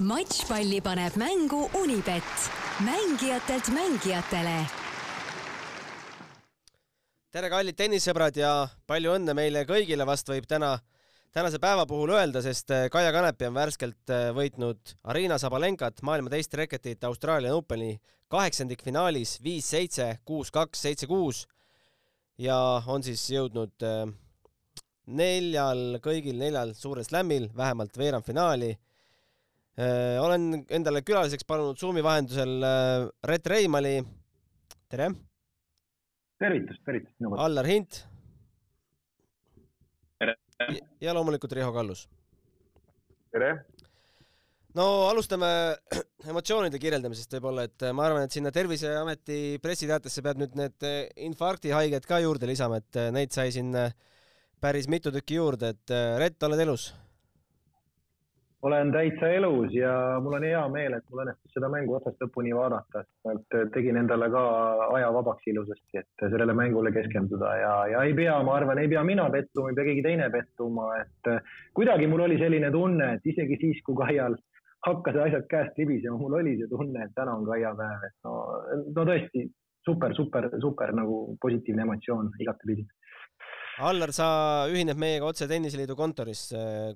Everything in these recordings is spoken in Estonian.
matšpalli paneb mängu Unibet, mängijatelt mängijatele. tere, kallid tennissõbrad ja palju õnne meile kõigile, vast võib täna, tänase päeva puhul öelda, sest äh, Kaia Kanepi on värskelt äh, võitnud Arina Sabalenkat maailma teist reketit Austraalia Openi kaheksandikfinaalis viis-seitse, kuus-kaks, seitse-kuus ja on siis jõudnud äh, neljal, kõigil neljal suurel slämmil vähemalt veerandfinaali. Äh, olen endale külaliseks palunud Zoomi vahendusel äh, Rett Reimali. tere! tervitust, tervitust! Allar Hint. tere! ja loomulikult Riho Kallus. tere! no alustame emotsioonide kirjeldamisest võib-olla, et ma arvan, et sinna Terviseameti pressiteatesse peab nüüd need infarktihaiged ka juurde lisama, et neid sai siin äh, päris mitu tükki juurde, et äh, Rett, oled elus? Olen täitsa elus ja mul on hea meel, et mul õnnestus seda mängu otsast lõpuni vaadata, et tegin endale ka aja vabaks ilusasti, et sellele mängule keskenduda ja, ja ei pea, ma arvan, ei pea mina pettuma, ei pea keegi teine pettuma, et kuidagi mul oli selline tunne, et isegi siis, kui Kaial hakkas asjad käest libisema, mul oli see tunne, et täna on Kaia päev, et no, no tõesti super, super, super nagu positiivne emotsioon igatepidi Allar, sa ühined meiega otse Tenniseliidu kontoris,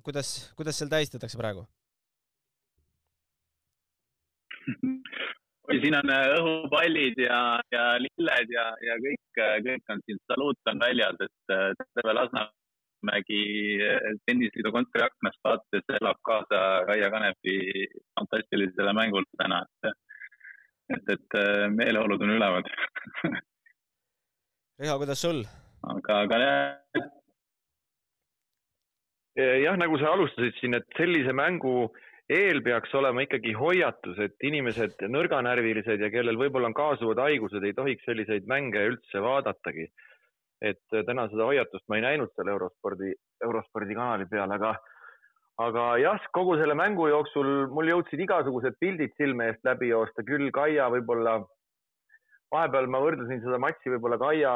kuidas, kuidas seal tähistatakse praegu? oi, siin on äh, õhupallid ja, ja lilled ja, ja kõik, äh, kõik on siin, saluut on väljas, et äh, terve Lasnamägi tenniseliidu kontori aknast vaadates elab kaasa Kaia Kanepi fantastilisele mängule täna, et, et, et meeleolud on üleval Riho, kuidas sul? Aga, aga jah. jah, nagu sa alustasid siin, et sellise mängu eel peaks olema ikkagi hoiatus, et inimesed nõrganärvilised ja kellel võib-olla on kaasuvad haigused, ei tohiks selliseid mänge üldse vaadatagi. et täna seda hoiatust ma ei näinud seal eurospordi, eurospordi kanali peal, aga, aga jah, kogu selle mängu jooksul mul jõudsid igasugused pildid silme eest läbi joosta, küll Kaia võib-olla, vahepeal ma võrdlesin seda matši võib-olla Kaia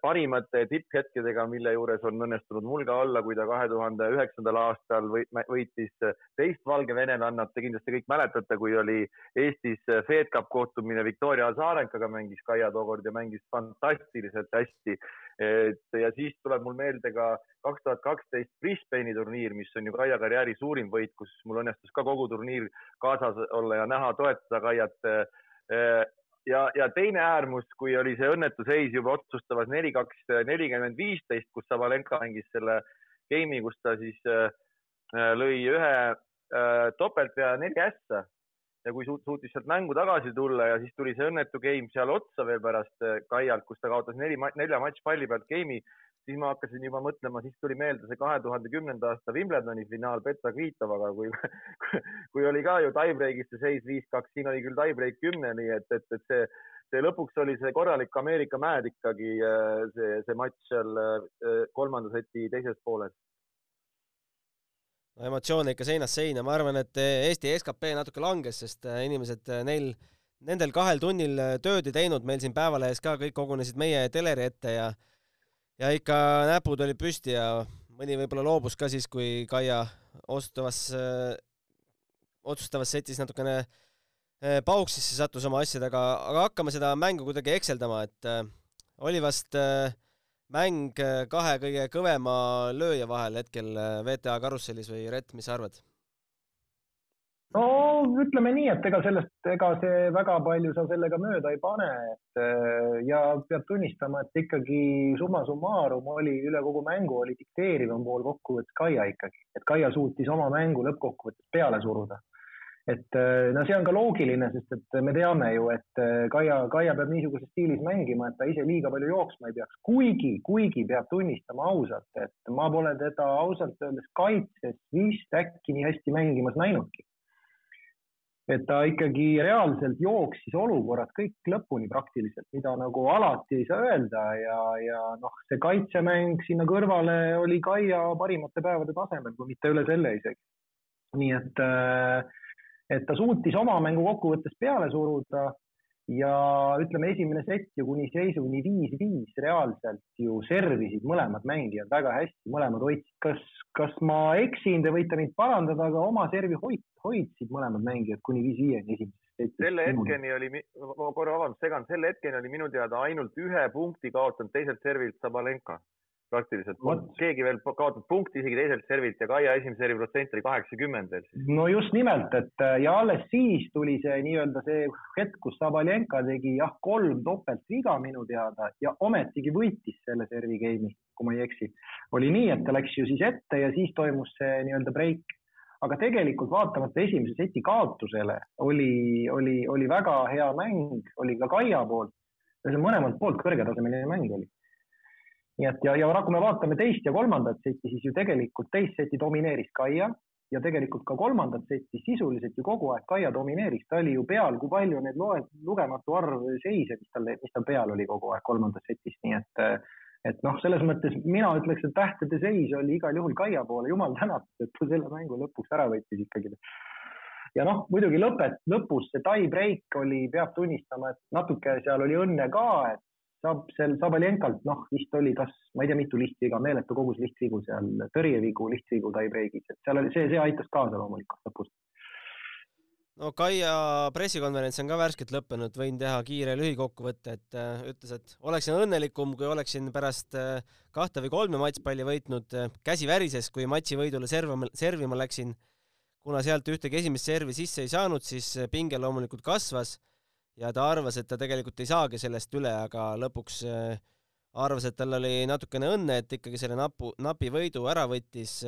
parimate tipphetkedega, mille juures on õnnestunud mul ka olla, kui ta kahe tuhande üheksandal aastal võitis teist valgevenelannat. Te kindlasti kõik mäletate, kui oli Eestis Fed Cup kohtumine Viktoria Azarenkaga mängis Kaia tookord ja mängis fantastiliselt hästi. et ja siis tuleb mul meelde ka kaks tuhat kaksteist Brisbane'i turniir, mis on ju Kaia karjääri suurim võit, kus mul õnnestus ka kogu turniir kaasas olla ja näha, toetada Kaiat äh, ja, ja teine äärmus, kui oli see õnnetu seis juba otsustavas neli, kaks, nelikümmend, viisteist, kus Savalenka mängis selle game'i, kus ta siis äh, äh lõi ühe äh, topeltvea neli ässa. Ja kui suut, suutis sealt mängu tagasi tulla ja siis tuli see õnnetu game seal otsa veel pärast äh, Kaialt, kus ta kaotas neli, nelja matš palli pealt game'i siis ma hakkasin juba mõtlema, siis tuli meelde see kahe tuhande kümnenda aasta Wimbledoni finaal Petra Kvitovaga, kui, kui oli ka ju tiebreak'is see seis viis-kaks, siin oli küll tiebreak kümneni, et, et, et see, see lõpuks oli see korralik Ameerika mäed ikkagi äh, see, see matš seal äh, kolmanda seti teises pooles. No emotsioone ikka seinast seina, ma arvan, et Eesti skp natuke langes, sest äh, inimesed neil, nendel kahel tunnil tööd ei teinud, meil siin Päevalehes ka kõik kogunesid meie teleri ette ja ja ikka näpud olid püsti ja mõni võib-olla loobus ka siis, kui Kaia osustavas otsustavas setis natukene äh, pauksisse sattus oma asjadega, aga hakkame seda mängu kuidagi ekseldama, et äh, oli vast äh, mäng kahe kõige kõvema lööja vahel hetkel VTA karussellis või Rett, mis sa arvad? No ütleme nii, et ega sellest, ega see väga palju sa sellega mööda ei pane, et eh, ja peab tunnistama, et ikkagi summa summarum oli üle kogu mängu oli dikteerivam pool kokkuvõttes Kaia ikkagi, et Kaia suutis oma mängu lõppkokkuvõttes peale suruda. et eh, no see on ka loogiline, sest et me teame ju, et eh, Kaia, Kaia peab niisuguses stiilis mängima, et ta ise liiga palju jooksma ei peaks, kuigi, kuigi peab tunnistama ausalt, et ma pole teda ausalt öeldes kaitses vist äkki nii hästi mängimas näinudki et ta ikkagi reaalselt jooksis olukorrad kõik lõpuni praktiliselt, mida nagu alati ei saa öelda ja, ja noh, see kaitsemäng sinna kõrvale oli Kaia parimate päevade tasemel, kui mitte üle selle isegi. nii et, äh, et ta suutis oma mängu kokkuvõttes peale suruda ja ütleme, esimene sett ju kuni seisuni viis-viis reaalselt ju servisid mõlemad mängijad väga hästi, mõlemad hoidsid. kas, kas ma eksin, te võite mind parandada, aga oma servi hoid, hoidsid mõlemad mängijad kuni viis-viieni esimeses setis. selle hetkeni oli, ma korra vabandust segan, selle hetkeni oli minu teada ainult ühe punkti kaotanud teiselt servilt Sabalenka praktiliselt. keegi veel kaotab punkti isegi teiselt servilt ja Kaia esimese servi protsent oli kaheksakümmend veel no just nimelt, et äh, ja alles siis tuli see nii-öelda see hetk, kus Sabalenka tegi jah, kolm topeltviga minu teada ja ometigi võitis selle servi game'i, kui ma ei eksi. oli nii, et ta läks ju siis ette ja siis toimus see nii-öelda break. aga tegelikult vaatamata esimese seti kaotusele oli, oli, oli väga hea mäng, oli ka Kaia poolt. see mõlemalt poolt kõrgetasemeline mäng oli nii et ja, ja kui me vaatame teist ja kolmandat seti, siis ju tegelikult teist seti domineeris Kaia ja tegelikult ka kolmandat seti sisuliselt ju kogu aeg Kaia domineeris, ta oli ju peal, kui palju need loed, lugematu arv seise, mis tal, mis tal peal oli kogu aeg kolmandas setis, nii et et noh, selles mõttes mina ütleks, et tähtede seis oli igal juhul Kaia poole, jumal tänatud, et ta selle mängu lõpuks ära võttis ikkagi. ja noh, muidugi lõpet, lõpus see tie break oli, peab tunnistama, et natuke seal oli õnne ka, et saab seal Sabaljenkalt, noh, vist oli kas, ma ei tea, mitu lihtviga, meeletu kogus lihtvigu seal, tõrjevigu, lihtvigu tie-break'is, et seal oli see, see aitas kaasa loomulikult lõpus. no Kaia pressikonverents on ka värskelt lõppenud, võin teha kiire lühikokkuvõtte, et äh, ütles, et oleksin õnnelikum, kui oleksin pärast äh, kahte või kolme matšpalli võitnud äh,, käsi värises, kui matši võidule servima, servima läksin. kuna sealt ühtegi esimest servi sisse ei saanud, siis äh, pinge loomulikult kasvas ja ta arvas, et ta tegelikult ei saagi sellest üle, aga lõpuks äh, arvas, et tal oli natukene õnne, et ikkagi selle napu, napi võidu ära võttis.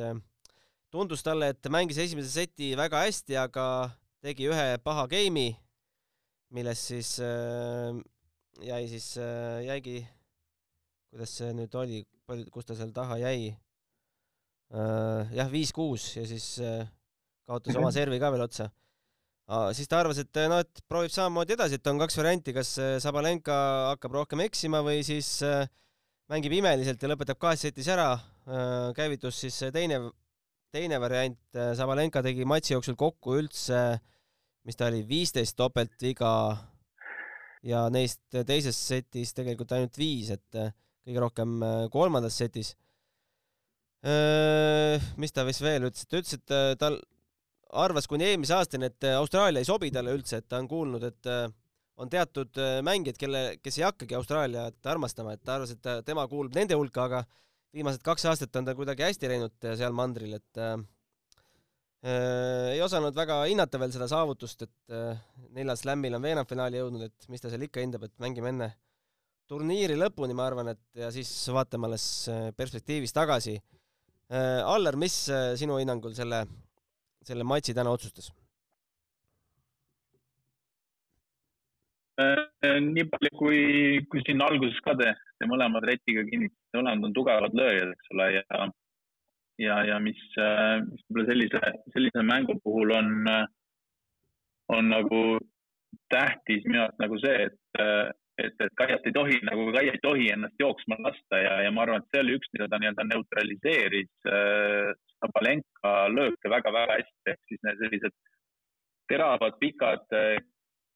tundus talle, et mängis esimese seti väga hästi, aga tegi ühe paha game'i, milles siis äh, jäi siis äh,, jäigi, kuidas see nüüd oli, palju, kus ta seal taha jäi? Jah, viis-kuus ja siis kaotas oma servi ka veel otsa siis ta arvas, et noh, et proovib samamoodi edasi, et on kaks varianti, kas äh, Sabalenka hakkab rohkem eksima või siis äh, mängib imeliselt ja lõpetab kahes setis ära. Äh, käivitus siis teine, teine variant, Sabalenka tegi matši jooksul kokku üldse, mis ta oli, viisteist topeltviga ja neist teises setis tegelikult ainult viis, et kõige rohkem kolmandas setis. mis ta vist veel ütles, ta ütles, et tal arvas kuni eelmise aastani, et äh, Austraalia ei sobi talle üldse, et ta on kuulnud, et äh, on teatud äh, mängijad, kelle, kes ei hakkagi Austraaliat armastama, et ta arvas, et tema kuulub nende hulka, aga viimased kaks aastat on ta kuidagi hästi läinud seal mandril, et äh, ei osanud väga hinnata veel seda saavutust, et äh, neljal slämmil on veerandfinaali jõudnud, et mis ta seal ikka hindab, et mängime enne turniiri lõpuni, ma arvan, et ja siis vaatame alles perspektiivis tagasi äh,. Allar, mis sinu hinnangul selle selle matši täna otsustas? Äh, nii palju, kui, kui siin alguses ka te, te mõlemad Retiga kinnitasite, mõlemad on tugevad lööjad, eks ole, ja, ja, ja mis, äh, mis võib-olla sellise, sellise mängu puhul on, on nagu tähtis minu arust nagu see, et, et, et Kaiat ei tohi nagu, Kaia ei tohi ennast jooksma lasta ja, ja ma arvan, et see oli üks, mida ta nii-öelda neutraliseeris äh, Sabalenka lööke väga-väga hästi, ehk siis need sellised teravad, pikad äh,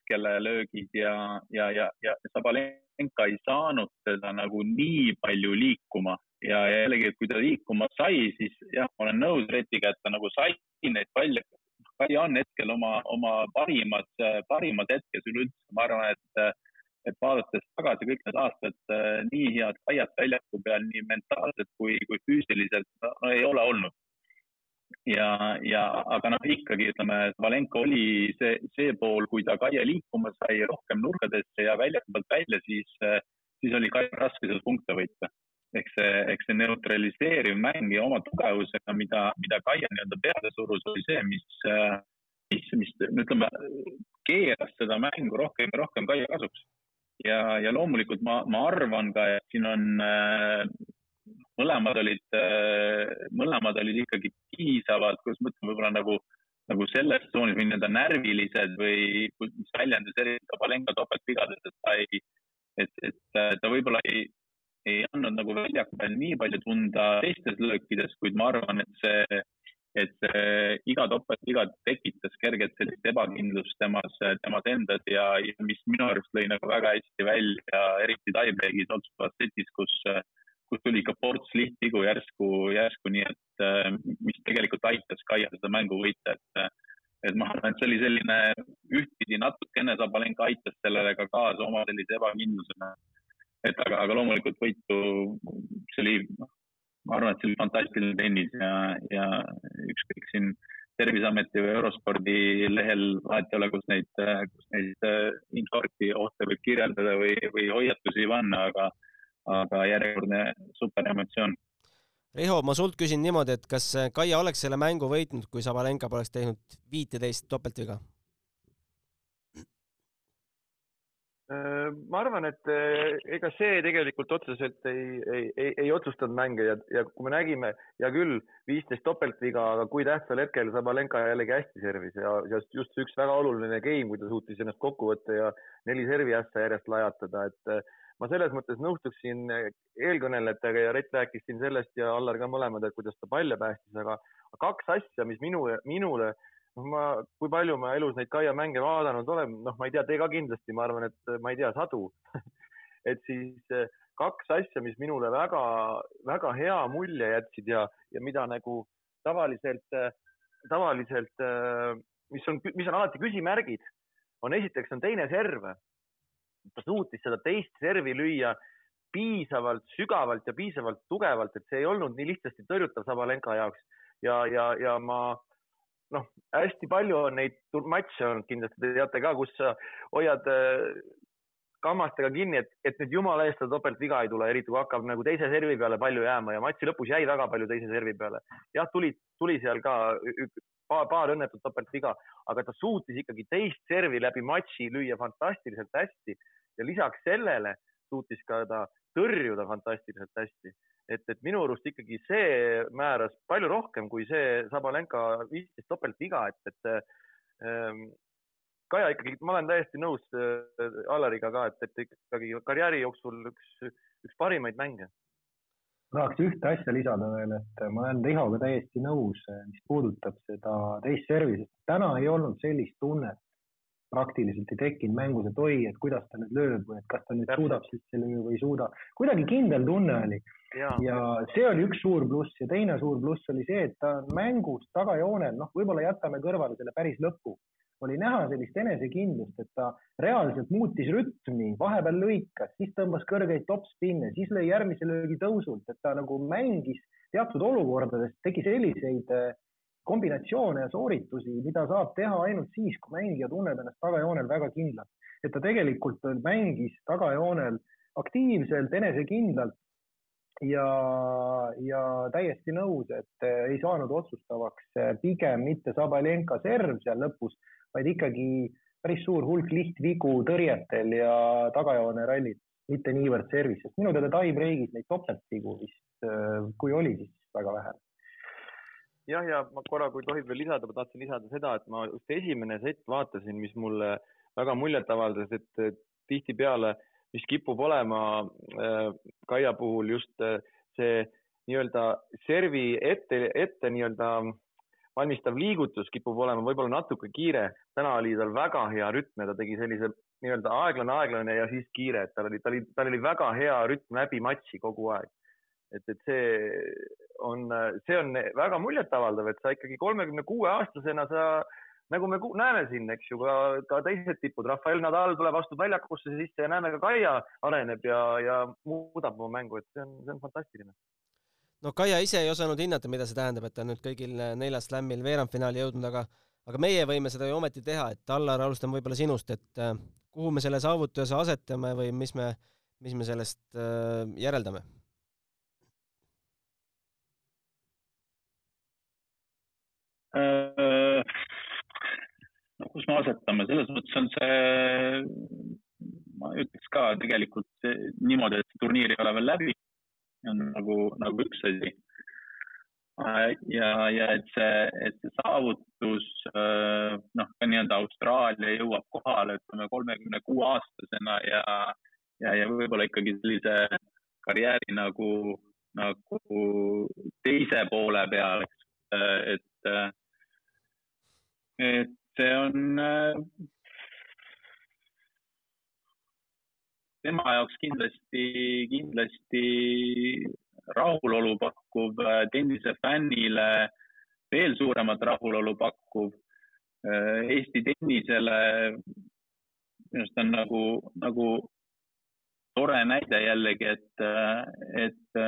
kelle löögid ja, ja, ja, ja Sabalenka ei saanud teda nagu nii palju liikuma ja jällegi, et kui ta liikuma sai, siis jah, ma olen nõus Retiga, et ta nagu sai neid palle. Kai on hetkel oma, oma parimas, parimas hetkes üleüldse, ma arvan, et et vaadates tagasi kõik need aastad, äh, nii head Kaiat väljaku peal nii mentaalselt kui, kui füüsiliselt no, no ei ole olnud. Ja, ja aga noh, ikkagi ütleme, Valenko oli see, see pool, kui ta Kaia liikuma sai rohkem nurkadesse ja väljaku pealt välja, siis, siis oli Kaia raske seal punkte võita. ehk see, ehk see neutraliseeriv mäng ja oma tugevusega, mida, mida Kaia nii-öelda peale surus, oli see, mis mis, mis ütleme, keeras seda mängu rohkem ja rohkem Kaia kasuks ja, ja loomulikult ma, ma arvan ka, et siin on äh, mõlemad olid äh,, mõlemad olid ikkagi piisavalt, kuidas ma ütlen, võib-olla nagu, nagu selles tsoonis või nii-öelda närvilised või mis väljendus eriti Kabalenka topeltvigades, et ta ei, et, et ta võib-olla ei, ei andnud nagu väljaku peal nii palju tunda teistes löökides, kuid ma arvan, et see, et see iga topeltviga tekitas kergelt sellist ebakindlust temas, temas endas ja, ja mis minu arust lõi nagu väga hästi välja, eriti tiebreak'is otsustavas setis, kus, kus tuli ikka ports lihtvigu järsku, järsku, nii et mis tegelikult aitas Kaia seda mängu võita, et et ma arvan, et see oli selline ühtpidi natukene Sabalenka aitas sellele ka kaasa oma sellise ebakindlusena. et aga, aga loomulikult võitu, see oli, noh, ma arvan, et see oli fantastiline tennis ja, ja ükskõik siin Terviseameti või Eurospordi lehel vahet ei ole, kus neid, kus neid äh, infarkti ohte võib kirjeldada või, või hoiatusi panna, aga, aga järjekordne super emotsioon Riho, ma sult küsin niimoodi, et kas Kaia oleks selle mängu võitnud, kui Sabalenka poleks teinud viiteist topeltviga? Äh, ma arvan, et äh, ega see tegelikult otseselt ei, ei, ei, ei otsustanud mänge ja, ja kui me nägime, hea küll, viisteist topeltviga, aga kui tähtsal hetkel Sabalenka jällegi hästi servis ja, ja just üks väga oluline game, kui ta suutis ennast kokku võtta ja neli servi ässa järjest lajatada, et äh, ma selles mõttes nõustuksin eelkõnelejatega ja Rett rääkis siin sellest ja Allar ka mõlemad, et kuidas ta palle päästis, aga kaks asja, mis minu, minule, noh, ma, kui palju ma elus neid Kaia mänge vaadanud olen, noh, ma ei tea, te ka kindlasti, ma arvan, et ma ei tea, sadu et siis eh, kaks asja, mis minule väga-väga hea mulje jätsid ja, ja mida nagu tavaliselt, eh, tavaliselt, eh, mis on, mis on alati küsimärgid, on esiteks on teine serv ta suutis seda teist servi lüüa piisavalt sügavalt ja piisavalt tugevalt, et see ei olnud nii lihtsasti tõrjutav Sabalenka jaoks ja, ja, ja ma noh, hästi palju on neid matše olnud kindlasti, te teate ka, kus sa hoiad äh, kammastega kinni, et, et nüüd jumala eest seda topeltviga ei tule, eriti kui hakkab nagu teise servi peale palju jääma ja matši lõpus jäi väga palju teise servi peale. jah, tuli, tuli seal ka paar, paar õnnetut topeltviga, aga ta suutis ikkagi teist servi läbi matši lüüa fantastiliselt hästi ja lisaks sellele suutis ka ta tõrjuda fantastiliselt hästi. et, et minu arust ikkagi see määras palju rohkem kui see Sabalenka viisteist topeltviga, et, et ähm, Kaja ikkagi, ma olen täiesti nõus äh, Alariga ka, et, et ikkagi karjääri jooksul üks, üks parimaid mänge tahaks ühte asja lisada veel, et ma olen Rihoga täiesti nõus, mis puudutab seda teist servi, sest täna ei olnud sellist tunnet, praktiliselt ei tekkinud mängus, et oi, et kuidas ta nüüd lööb või et kas ta nüüd Täpselt. suudab sisse lüüa või ei suuda. kuidagi kindel tunne oli ja. ja see oli üks suur pluss ja teine suur pluss oli see, et ta mängus tagajoonel, noh, võib-olla jätame kõrvale selle päris lõpu oli näha sellist enesekindlust, et ta reaalselt muutis rütmi, vahepeal lõikas, siis tõmbas kõrgeid topspinne, siis lõi järgmise löögi tõusult, et ta nagu mängis teatud olukordades, tegi selliseid eh, kombinatsioone ja sooritusi, mida saab teha ainult siis, kui mängija tunneb ennast tagajoonel väga kindlalt. et ta tegelikult mängis tagajoonel aktiivselt, enesekindlalt ja, ja täiesti nõus, et eh, ei saanud otsustavaks eh, pigem mitte Sabalenka serv seal lõpus, vaid ikkagi päris suur hulk lihtvigu tõrjetel ja tagajoone rallid, mitte niivõrd servis, sest minu teada tie-break'is neid topeltvigu vist, äh, kui oli, siis väga vähe. jah, ja ma korra, kui tohib veel lisada, ma tahtsin lisada seda, et ma just esimene sett vaatasin, mis mulle väga muljet avaldas, et tihtipeale, mis kipub olema äh, Kaia puhul just äh, see nii-öelda servi ette, ette nii-öelda valmistav liigutus kipub olema võib-olla natuke kiire. täna oli tal väga hea rütm ja ta tegi sellise nii-öelda aeglane, aeglane ja siis kiire, et tal oli, tal oli, tal oli väga hea rütm läbi matši kogu aeg. et, et see on, see on väga muljetavaldav, et sa ikkagi kolmekümne kuue aastasena sa nagu me näeme siin, eks ju, ka, ka teised tipud, Rafael Nadal tuleb, astub väljakusse sisse ja näeme ka Kaia areneb ja, ja muudab oma mängu, et see on, see on fantastiline no Kaia ise ei osanud hinnata, mida see tähendab, et ta nüüd kõigil neljal slämmil veerandfinaali jõudnud, aga aga meie võime seda ju ometi teha, et Allar, alustame võib-olla sinust, et äh, kuhu me selle saavutuse asetame või mis me, mis me sellest äh, järeldame? Äh, no kus me asetame, selles mõttes on see, ma ütleks ka tegelikult niimoodi, et turniir ei ole veel läbi on nagu, nagu üks asi. ja, ja et see, et see saavutus, noh, ka nii-öelda Austraalia jõuab kohale, ütleme kolmekümne kuue aastasena ja, ja, ja võib-olla ikkagi sellise karjääri nagu, nagu teise poole peal, eks, et, et see on tema jaoks kindlasti, kindlasti rahulolu pakkuv, tennisefännile veel suuremat rahulolu pakkuv. Eesti tennisele minu arust on nagu, nagu tore näide jällegi, et, et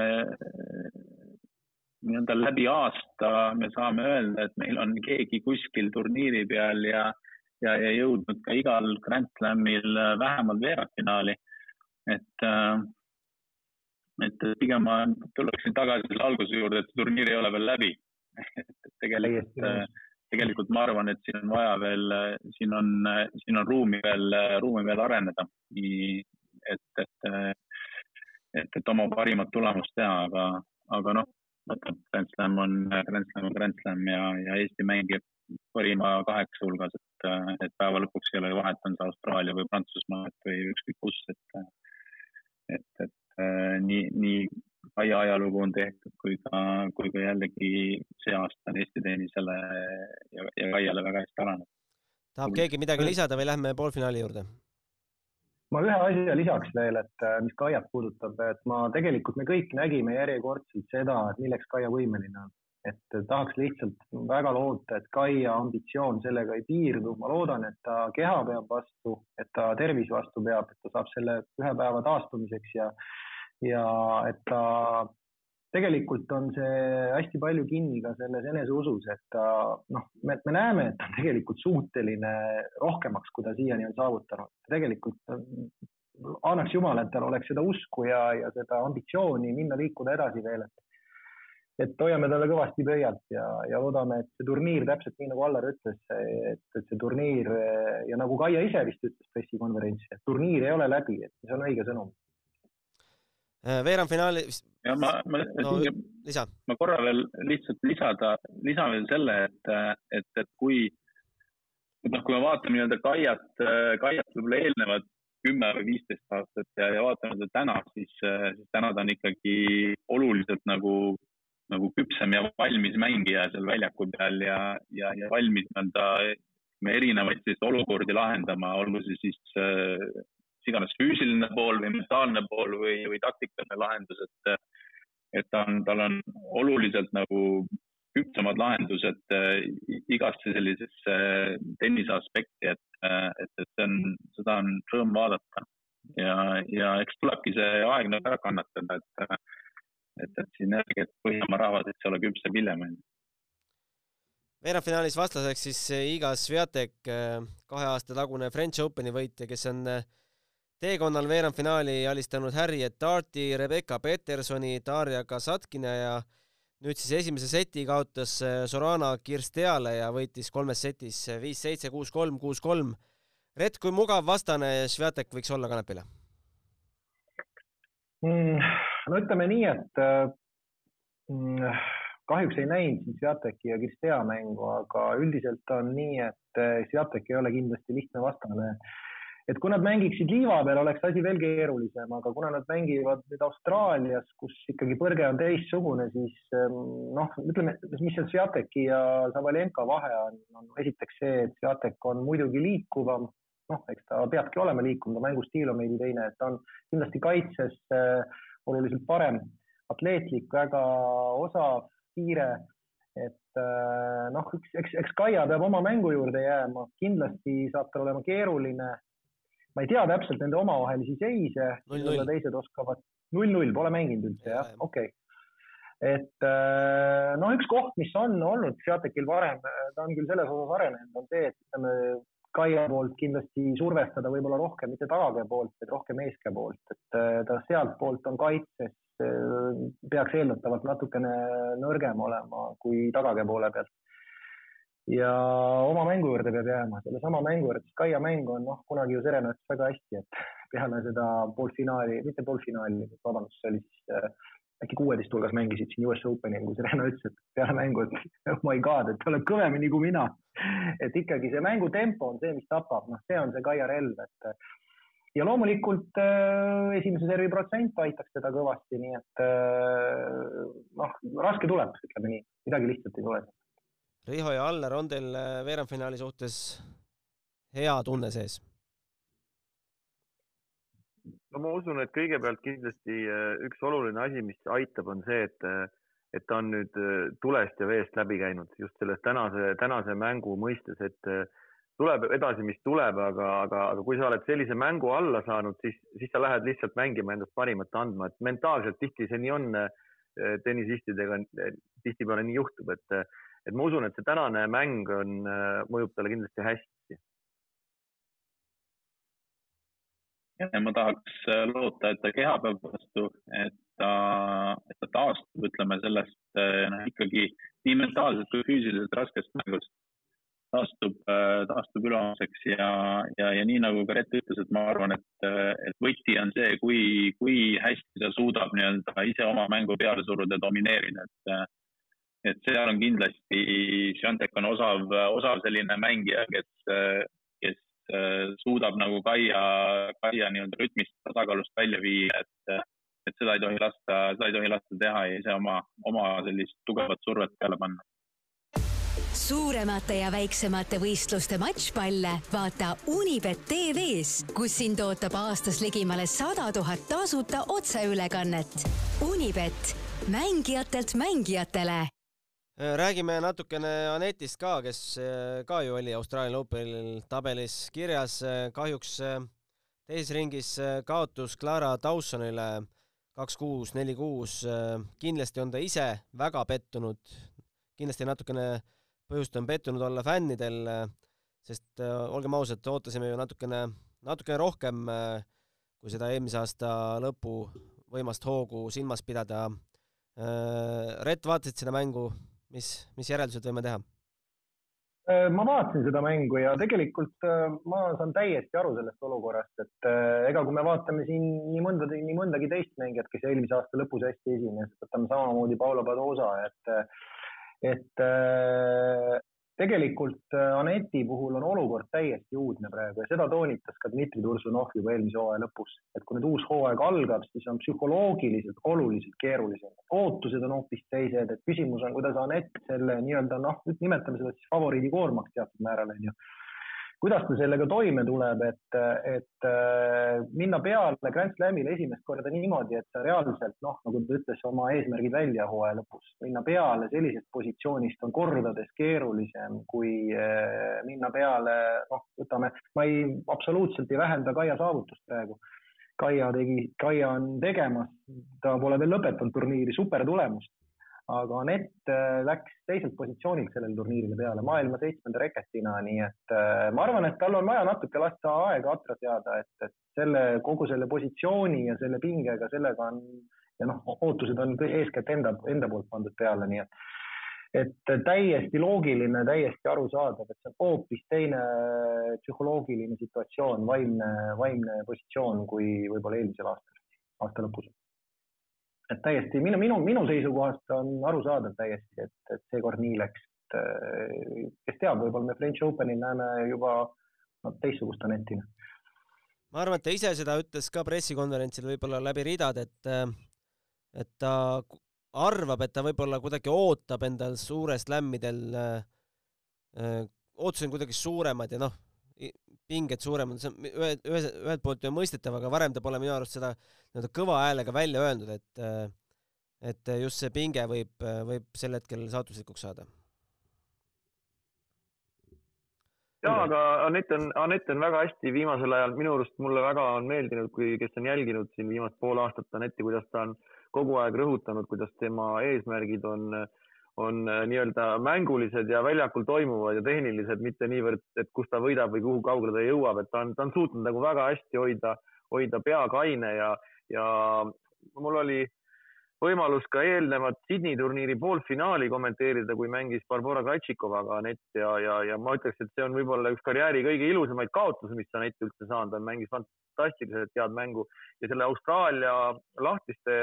nii-öelda läbi aasta me saame öelda, et meil on keegi kuskil turniiri peal ja, ja, ja jõudnud ka igal Grand Slamil vähemalt veerandfinaali. Et, et pigem ma tuleksin tagasi selle alguse juurde, et turniir ei ole veel läbi et tegelikult, tegelikult ma arvan, et siin on vaja veel, siin on, siin on ruumi veel, ruumi veel areneda. et, et, et, et oma parimat tulemust teha, aga, aga noh, Grand Slam on, Grand Slam on Grand Slam ja, ja Eesti mängib parima kaheksa hulgas, et, et päeva lõpuks ei ole vahet, on see Austraalia või Prantsusmaa või ükskõik kus, et, et, et nii, nii aia ajalugu on tehtud, kui ka, kui ka jällegi see aasta on Eesti tennisele ja, ja Kaiale väga hästi alanud. tahab keegi midagi lisada või lähme poolfinaali juurde? ma ühe asja lisaks veel, et äh, mis Kaiat puudutab, et ma tegelikult, me kõik nägime järjekordselt seda, et milleks Kaia võimeline on. Et tahaks lihtsalt väga loota, et Kaia ambitsioon sellega ei piirdu, ma loodan, et ta keha peab vastu, et ta tervis vastu peab, et ta saab selle ühe päeva taastumiseks ja ja et ta tegelikult on see hästi palju kinni ka selles eneseusus, et ta noh, me, me näeme, et ta on tegelikult suuteline rohkemaks, kui ta siiani on saavutanud. tegelikult annaks Jumal, et tal oleks seda usku ja, ja seda ambitsiooni minna liikuda edasi veel, et et hoiame talle kõvasti pöialt ja, ja loodame, et see turniir täpselt nii nagu Allar ütles, et, et see turniir ja nagu Kaia ise vist ütles pressikonverentsil, et turniir ei ole läbi, et see on õige sõnum Äh, veerandfinaali. ja ma, ma no,, lisa. ma korra veel lihtsalt lisada, lisan veel selle, et, et, et kui, et noh, kui me vaatame nii-öelda Kaiat, Kaiat võib-olla eelnevad kümme või viisteist aastat ja, ja vaatame teda täna, siis, siis täna ta on ikkagi oluliselt nagu, nagu küpsem ja valmis mängija seal väljaku peal ja, ja, ja valmis nii-öelda erinevaid selliseid olukordi lahendama, olgu see siis mis iganes füüsiline pool või mentaalne pool või, või taktikaline lahendus, et, et ta on, tal on oluliselt nagu küpsemad lahendused äh, igasse sellisesse tennise aspekti, et, et, et see on, seda on rõõm vaadata. ja, ja eks tulebki see aeg nagu ära kannatada, et, et, et et Põhjamaa rahvas, et see ole küpsem hiljem, onju veerandfinaalis vastaseks siis Iga Sviatek, äh, kahe aasta tagune French Openi võitja, kes on äh, teekonnal veerandfinaali alistanud Harriet Darti, Rebecca Petersoni, Darja Kasatkina ja nüüd siis esimese seti kaotas Sorana Kirsteale ja võitis kolmes setis viis-seitse, kuus-kolm, kuus-kolm. Rett, kui mugav vastane Sviatek võiks olla Kanepile mm,? No ütleme nii, et mm, kahjuks ei näinud siin Sviateki ja Kirstea mängu, aga üldiselt on nii, et Sviatek ei ole kindlasti lihtne vastane. Et kui nad mängiksid liiva peal, oleks asi veel keerulisem, aga kuna nad mängivad nüüd Austraalias, kus ikkagi põrge on teistsugune, siis ehm, noh, ütleme, mis see Sviateki ja Savaljenko vahe on, on esiteks see, et Sviatek on muidugi liikuvam, noh, eks ta peabki olema liikuvam, ta mängustiil on veidi teine, et ta on kindlasti kaitses äh, oluliselt parem, atleetlik, väga osav, kiire et äh, noh, eks, eks, eks Kaia peab oma mängu juurde jääma, kindlasti saab tal olema keeruline ma ei tea täpselt nende omavahelisi seise, võib-olla teised oskavad. null-null, pole mänginud üldse jah, okei okay. et äh, noh, üks koht, mis on olnud Sviatekil varem, ta on küll selles osas arenenud, on see, et ütleme, Kaia poolt kindlasti survestada võib-olla rohkem, mitte tagakäe poolt, vaid rohkem eeskäe poolt, et äh, ta sealtpoolt on kaitses, äh, peaks eeldatavalt natukene nõrgem olema kui tagakäe poole pealt. Ja oma mängu juurde peab jääma, sellesama mängu juurde, sest Kaia mäng on noh, kunagi ju Serena ütles väga hästi, et peale seda poolfinaali, mitte poolfinaali, vabandust, see oli siis äh, äkki kuueteist hulgas mängisid siin US Openil, kui Serena ütles, et peale mängu, et oh my god, et te olete kõvemini kui mina. et ikkagi see mängu tempo on see, mis tapab, noh, see on see Kaia relv, et ja loomulikult äh, esimese servi protsent aitaks teda kõvasti, nii et äh, noh, raske tuleb, ütleme nii, midagi lihtsat ei tule Riho ja Allar, on teil veerandfinaali suhtes hea tunne sees? No ma usun, et kõigepealt kindlasti üks oluline asi, mis aitab, on see, et et ta on nüüd tulest ja veest läbi käinud just selles tänase, tänase mängu mõistes, et tuleb edasi, mis tuleb, aga, aga, aga kui sa oled sellise mängu alla saanud, siis, siis sa lähed lihtsalt mängima endast parimat andma, et mentaalselt tihti see nii on tennisistidega, tihtipeale nii juhtub, et, et ma usun, et see tänane mäng on, mõjub talle kindlasti hästi. Ja ma tahaks loota, et ta kehapäeva vastu, et ta, et ta taastub, ütleme sellest noh, ikkagi nii mentaalselt kui füüsiliselt raskest mängust. Taastub, äh, taastub ülehomseks ja, ja, ja nii nagu ka Rett ütles, et ma arvan, et, et võti on see, kui, kui hästi ta suudab nii-öelda ise oma mängu peale suruda domineerida, et et seal on kindlasti, Sjantek on osav, osav selline mängija, kes suudab nagu Kaia, Kaia nii-öelda rütmist tasakaalust välja viia, et, et seda ei tohi lasta, seda ei tohi lasta teha ja ise oma, oma sellist tugevat survet peale panna suuremate ja väiksemate võistluste matšpalle vaata Unibet tv-s, kus sind ootab aastas ligimale sada tuhat tasuta otseülekannet. Unibet, mängijatelt mängijatele räägime natukene Anetist ka, kes äh, ka ju oli Austraalia Openil tabelis kirjas. kahjuks äh, teises ringis äh, kaotus Clara Dawsonile kaks kuus, neli kuus. kindlasti on ta ise väga pettunud, kindlasti natukene põhjust on pettunud olla fännidel, sest äh, olgem ausad, ootasime ju natukene, natukene rohkem äh, kui seda eelmise aasta lõpu võimast hoogu silmas pidada. Äh, Rett, vaatasid seda mängu, mis, mis järeldused võime teha? ma vaatasin seda mängu ja tegelikult ma saan täiesti aru sellest olukorrast, et ega kui me vaatame siin nii mõndagi, nii mõndagi teist mängijat, kes eelmise aasta lõpus hästi esines, võtame samamoodi Paolo Padosa, et et äh, tegelikult äh, Aneti puhul on olukord täiesti uudne praegu ja seda toonitas ka Dmitri Tursunov juba eelmise hooaja lõpus, et kui nüüd uus hooaeg algab, siis on psühholoogiliselt oluliselt keerulisem. ootused on hoopis teised, et küsimus on, kuidas Anett selle nii-öelda noh, nimetame seda siis favoriidi koormaks teatud määral onju kuidas ta sellega toime tuleb, et, et äh, minna peale Grand Slamile esimest korda niimoodi, et sa reaalselt noh, nagu ta ütles, oma eesmärgid välja hooaja lõpus, minna peale sellisest positsioonist on kordades keerulisem kui äh, minna peale, noh, võtame, ma ei, absoluutselt ei vähenda Kaia saavutust praegu. Kaia tegi, Kaia on tegemas, ta pole veel lõpetanud turniiri, super tulemust aga Anett äh, läks teiselt positsioonilt sellele turniirile peale, maailma seitsmenda reketina, nii et äh, ma arvan, et tal on vaja natuke lasta aega atra seada, et, et selle, kogu selle positsiooni ja selle pingega, sellega on ja noh, ootused on eeskätt enda, enda poolt pandud peale, nii et et täiesti loogiline, täiesti arusaadav, et see on hoopis teine psühholoogiline situatsioon, vaimne, vaimne positsioon kui võib-olla eelmisel aastal, aasta lõpus et täiesti minu, minu, minu seisukohast on arusaadav täiesti, et, et seekord nii läks. et eh, kes teab, võib-olla me French Openil näeme juba no, teistsugust Anetina. ma arvan, et ta ise seda ütles ka pressikonverentsil võib-olla läbi ridade, et eh, et ta arvab, et ta võib-olla kuidagi ootab endal suure slämmidel äh,, ootused on kuidagi suuremad ja noh, pinged suuremad, see on ühe, ühe, ühelt poolt ju mõistetav, aga varem ta pole minu arust seda nii-öelda kõva häälega välja öeldud, et et just see pinge võib, võib sel hetkel saatuslikuks saada. jaa, aga Anett on, Anett on väga hästi viimasel ajal, minu arust mulle väga on meeldinud, kui, kes on jälginud siin viimast pool aastat Anetti, kuidas ta on kogu aeg rõhutanud, kuidas tema eesmärgid on äh, on äh, nii-öelda mängulised ja väljakul toimuvad ja tehnilised, mitte niivõrd, et kus ta võidab või kuhu kaugele ta jõuab, et ta on, ta on suutnud nagu väga hästi hoida, hoida pea kaine ja, ja mul oli võimalus ka eelnevat Sydney turniiri poolfinaali kommenteerida, kui mängis Barbora Krajtšikovaga Anett ja, ja, ja ma ütleks, et see on võib-olla üks karjääri kõige ilusamaid kaotusi, mis Anett üldse saanud on, mängis fantastiliselt head mängu ja selle Austraalia lahtiste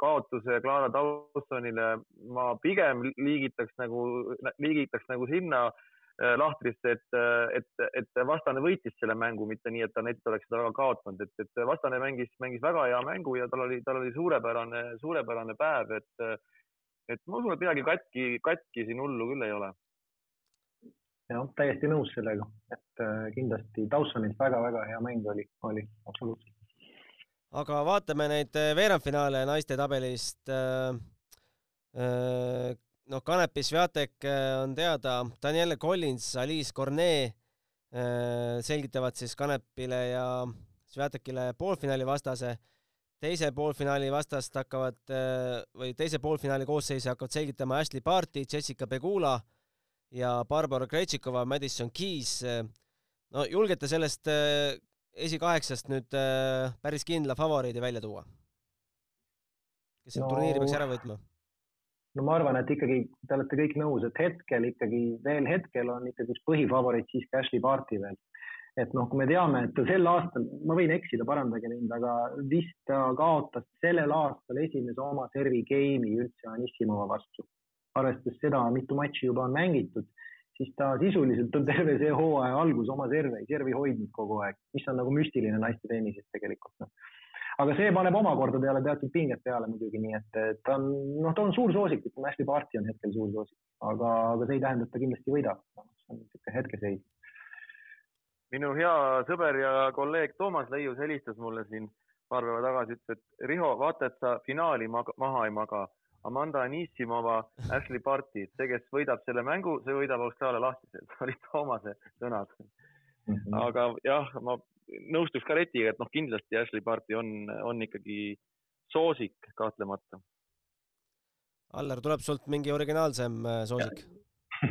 kaotuse Clara Dawsonile ma pigem liigitaks nagu, liigitaks nagu sinna äh, lahtrisse, et, et, et vastane võitis selle mängu, mitte nii, et Anett oleks seda väga kaotanud, et, et vastane mängis, mängis väga hea mängu ja tal oli, tal oli suurepärane, suurepärane päev, et, et ma usun, et midagi katki, katki siin hullu küll ei ole jah, täiesti nõus sellega, et äh, kindlasti Dawsonilt väga-väga hea mäng oli, oli absoluutselt. Aga vaatame neid äh, veerandfinaale naiste tabelist. noh, Kanepi Sviatek on teada, Danielle Collins, Alice Cornet selgitavad siis Kanepile ja Sviatekile poolfinaali vastase teise poolfinaali vastast hakkavad või teise poolfinaali koosseise hakkavad selgitama Ashley Barti, Jessica Pegula ja Barbara Krejtšikova, Madison Keys. no julgete sellest esikaheksast nüüd äh, päris kindla favoriidi välja tuua? kes selle no, turniiri peaks ära võtma? no ma arvan, et ikkagi te olete kõik nõus, et hetkel ikkagi veel hetkel on ikkagi üks põhifavoriit siiski Ashley Barti veel. et noh, kui me teame, et sel aastal, ma võin eksida, parandage mind, aga vist ta kaotas sellel aastal esimese oma servi game'i üldse Anissimova vastu arvestades seda, mitu matši juba on mängitud, siis ta sisuliselt on terve see hooaja algus oma serve, servi hoidnud kogu aeg, mis on nagu müstiline naiste tennises tegelikult noh. aga see paneb omakorda peale teatud pinget peale muidugi, nii et ta on, noh, ta on suur soosik, ütleme Ashley Barti on hetkel suur soosik, aga, aga see ei tähenda, et ta kindlasti võidab no,. see on niisugune hetkeseis. minu hea sõber ja kolleeg Toomas Leius helistas mulle siin paar päeva tagasi, ütles, et Riho, vaata, et sa finaali maha ei maga Amanda Anisimova, Ashley Barti, see, kes võidab selle mängu, see võidab Austraalia lahtised, olid Toomase sõnad mm. -hmm. aga jah, ma nõustuks ka Retiga, et noh, kindlasti Ashley Barti on, on ikkagi soosik kahtlemata. Allar, tuleb sult mingi originaalsem äh, soosik?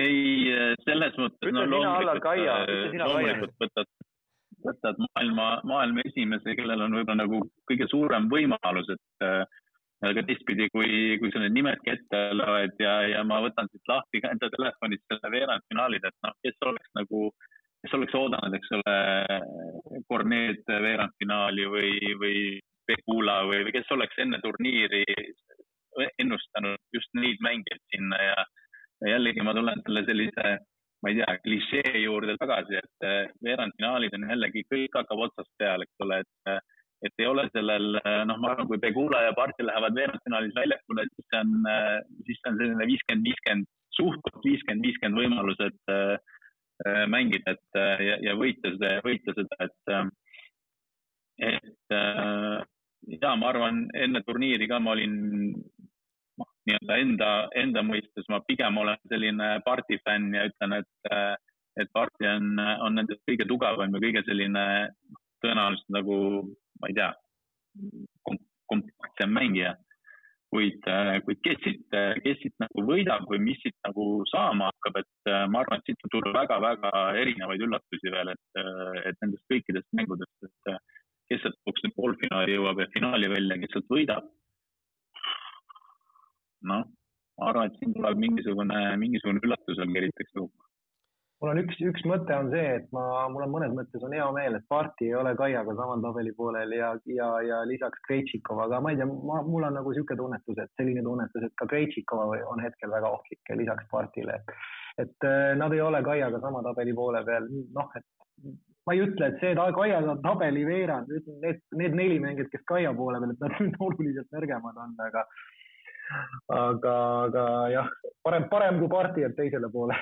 ei, äh, selles mõttes. ütle no, sina, Allar, Kaia, ütle sina, Kaia. võtad võtad maailma, maailma esimese, kellel on võib-olla nagu kõige suurem võimalus, et äh, aga teistpidi, kui, kui sa need nimedki ette loed ja, ja ma võtan siit lahti ka enda telefonist selle veerandfinaalid, et noh, kes oleks nagu, kes oleks oodanud, eks ole, Cornet veerandfinaali või, või Pegula või, või kes oleks enne turniiri ennustanud just neid mängijaid sinna ja, ja jällegi ma tulen selle sellise ma ei tea, klišee juurde tagasi, et eh, veerandfinaalid on jällegi, kõik hakkab otsast peale, eks ole, et, eh, et ei ole sellel, eh, noh, ma arvan, kui Pegula ja Parti lähevad veerandfinaalis väljakule, siis see on, siis see on selline viiskümmend, viiskümmend, suht-koht viiskümmend, viiskümmend võimalus, et äh, mängida, et ja, ja võita seda, võita seda, et, et ja ma arvan, enne turniiri ka ma olin nii-öelda enda, enda mõistes ma pigem olen selline party fänn ja ütlen, et, et party on, on nendest kõige tugevam ja kõige selline tõenäoliselt nagu, ma ei tea, kompaktsem mängija. kuid, kuid kes siit, kes siit nagu võidab või mis siit nagu saama hakkab, et ma arvan, et siit võib tulla väga-väga erinevaid üllatusi veel, et, et nendest kõikidest mängudest, et kes sealt lõpuks nüüd poolfinaali jõuab ja finaali välja, kes sealt võidab noh, ma arvan, et siin tuleb mingisugune, mingisugune üllatus veel keritakse kokku mul on üks, üks mõte on see, et ma, mul on mõnes mõttes on hea meel, et Parti ei ole Kaiaga samal tabeli poolel ja, ja, ja lisaks Krejtšikova, aga ma ei tea, mul on nagu niisugune tunnetus, et selline tunnetus, et ka Krejtšikova on hetkel väga ohtlik lisaks Partile, et, et äh, nad ei ole Kaiaga sama tabeli poole peal, noh, et ma ei ütle, et see Kaia tabeli veerand, need, need neli mängijat, kes Kaia poole peal, et nad nüüd oluliselt nõrgemad on, aga aga, aga jah, parem, parem kui parti jääb teisele poole.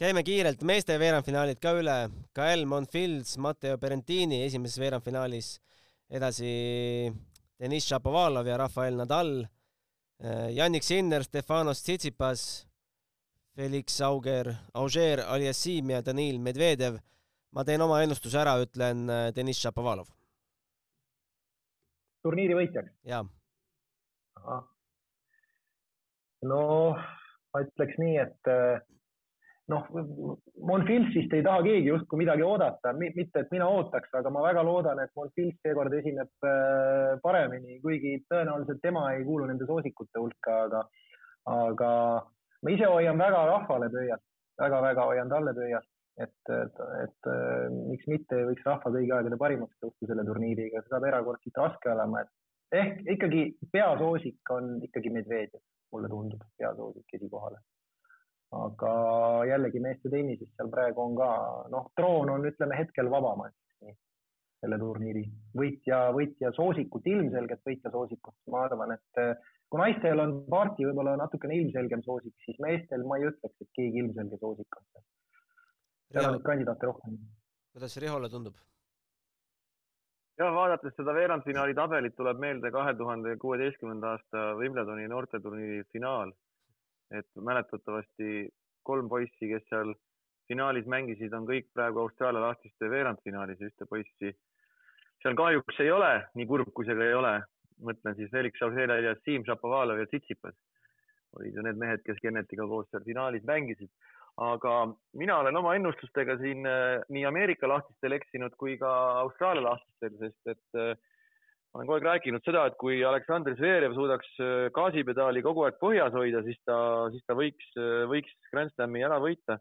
Käime kiirelt meeste veerandfinaalid ka üle. Kael Monfils, Matteo Berentini esimeses veerandfinaalis, edasi Deniss Šapovalov ja Rafael Nadal, Jannik Sinner, Stefanos Tsitsipas, Felix Auger, Auger Aliassim ja Danil Medvedev. ma teen oma ennustuse ära, ütlen Deniss Šapovalov. turniiri võitjaks? jaa noh, ma ütleks nii, et eh, noh, Monfilsist ei taha keegi justkui midagi oodata, mitte et mina ootaks, aga ma väga loodan, et Monfils seekord esineb eh, paremini, kuigi tõenäoliselt tema ei kuulu nende soosikute hulka, aga, aga ma ise hoian väga rahvale pöialt väga,, väga-väga hoian talle pöialt, et, et, et eh, miks mitte võiks rahva kõigi aegade parimaks tõusta selle turniiriga, seda saab erakordselt raske olema, et ehk ikkagi peasoosik on ikkagi Medvedjev mulle tundub, hea soosik esikohale. Aga jällegi meeste tennises seal praegu on ka, noh, troon on, ütleme hetkel vaba, ma ütleks nii. selle turniiri. võitja, võitja soosikut, ilmselgelt võitja soosikut, ma arvan, et äh, kui naistel on Paarti võib-olla natukene ilmselgem soosik, siis meestel ma ei ütleks, et keegi ilmselge soosik on seal. seal on kandidaate rohkem. kuidas Rihole tundub? ja vaadates seda veerandfinaali tabelit, tuleb meelde kahe tuhande kuueteistkümnenda aasta Wimbledoni noorteturniiri finaal. Et mäletatavasti kolm poissi, kes seal finaalis mängisid, on kõik praegu Austraalia lahtiste veerandfinaalis, ühte poissi seal kahjuks ei ole, nii kurb kui see ka ei ole. mõtlen siis Felix Austraalia ja Siim Šapovalov ja Tsitsipas olid ju need mehed, kes Kennetiga koos seal finaalis mängisid. aga mina olen oma ennustustega siin äh, nii Ameerika lahtistel eksinud kui ka Austraalia lahtistel, sest et äh, ma olen kogu aeg rääkinud seda, et kui Aleksandr Zverev suudaks äh, gaasipedaali kogu aeg põhjas hoida, siis ta, siis ta võiks, võiks Grand Slami ära võita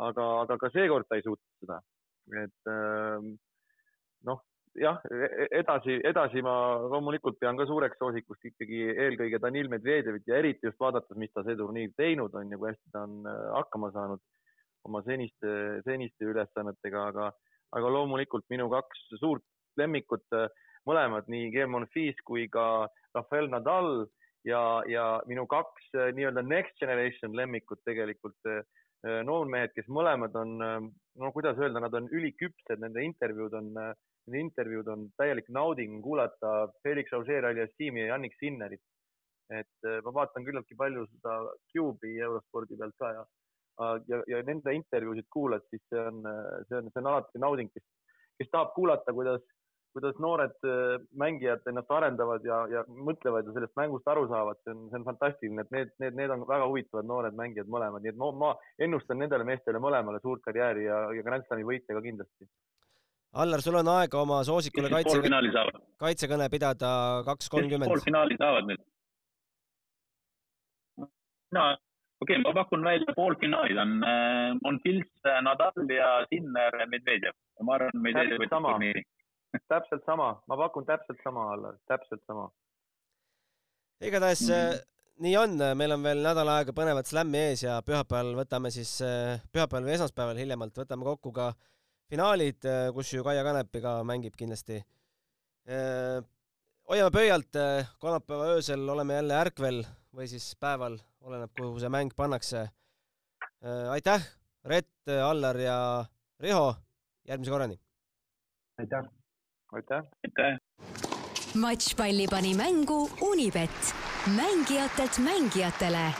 aga, aga ka seekord ta ei suutnud seda. et ähm, noh, jah, e-, e-, edasi, edasi ma loomulikult pean ka suureks soosikuks ikkagi eelkõige Danil Medvedjevit ja eriti just vaadates, mis ta see turniir teinud on ja kui hästi ta on äh, hakkama saanud oma seniste, seniste ülesannetega, aga, aga loomulikult minu kaks suurt lemmikut, äh, mõlemad, nii Germon Fils kui ka Rafael Nadal ja, ja minu kaks äh, nii-öelda next generation lemmikut tegelikult Äh, noormehed, kes mõlemad on, äh, no kuidas öelda, nad on üliküpsed, nende intervjuud on, nende intervjuud on täielik nauding kuulata Felix Auger-Aliassimi ja Jannik Sinnerit. et ma vaatan küllaltki palju seda Cube'i eurospordi pealt ka ja, ja, ja nende intervjuusid kuulad, siis see on, see on, see on alati nauding, kes, kes tahab kuulata, kuidas kuidas noored äh, mängijad ennast arendavad ja, ja mõtlevad ja sellest mängust aru saavad, see on, see on fantastiline, et need, need, need on väga huvitavad noored mängijad mõlemad, nii et ma, ma ennustan nendele meestele mõlemale suurt karjääri ja, ja Grand Slami võitja ka kindlasti. Allar, sul on aega oma soosikule kaitse, kaitsekõne pidada kaks kolmkümmend. poolfinaali saavad nüüd. no okei okay,, ma pakun välja poolfinaalid on, äh, on Fils, Nadal ja Sinner, Medvedjev. ma arvan, Medvedjev võtab turniiri täpselt sama, ma pakun täpselt sama alla, täpselt sama. igatahes mm -hmm. nii on, meil on veel nädal aega põnevat slämmi ees ja pühapäeval võtame siis, äh, pühapäeval või esmaspäeval hiljemalt võtame kokku ka finaalid, äh, kus ju Kaia Kanepi ka mängib kindlasti. hoiame pöialt, kolmapäeva öösel oleme jälle ärkvel või siis päeval, oleneb, kuhu see mäng pannakse. aitäh, Rett, Allar ja Riho, järgmise korrani! aitäh! Aitäh! aitäh! matšpalli pani mängu Unibet, mängijatelt mängijatele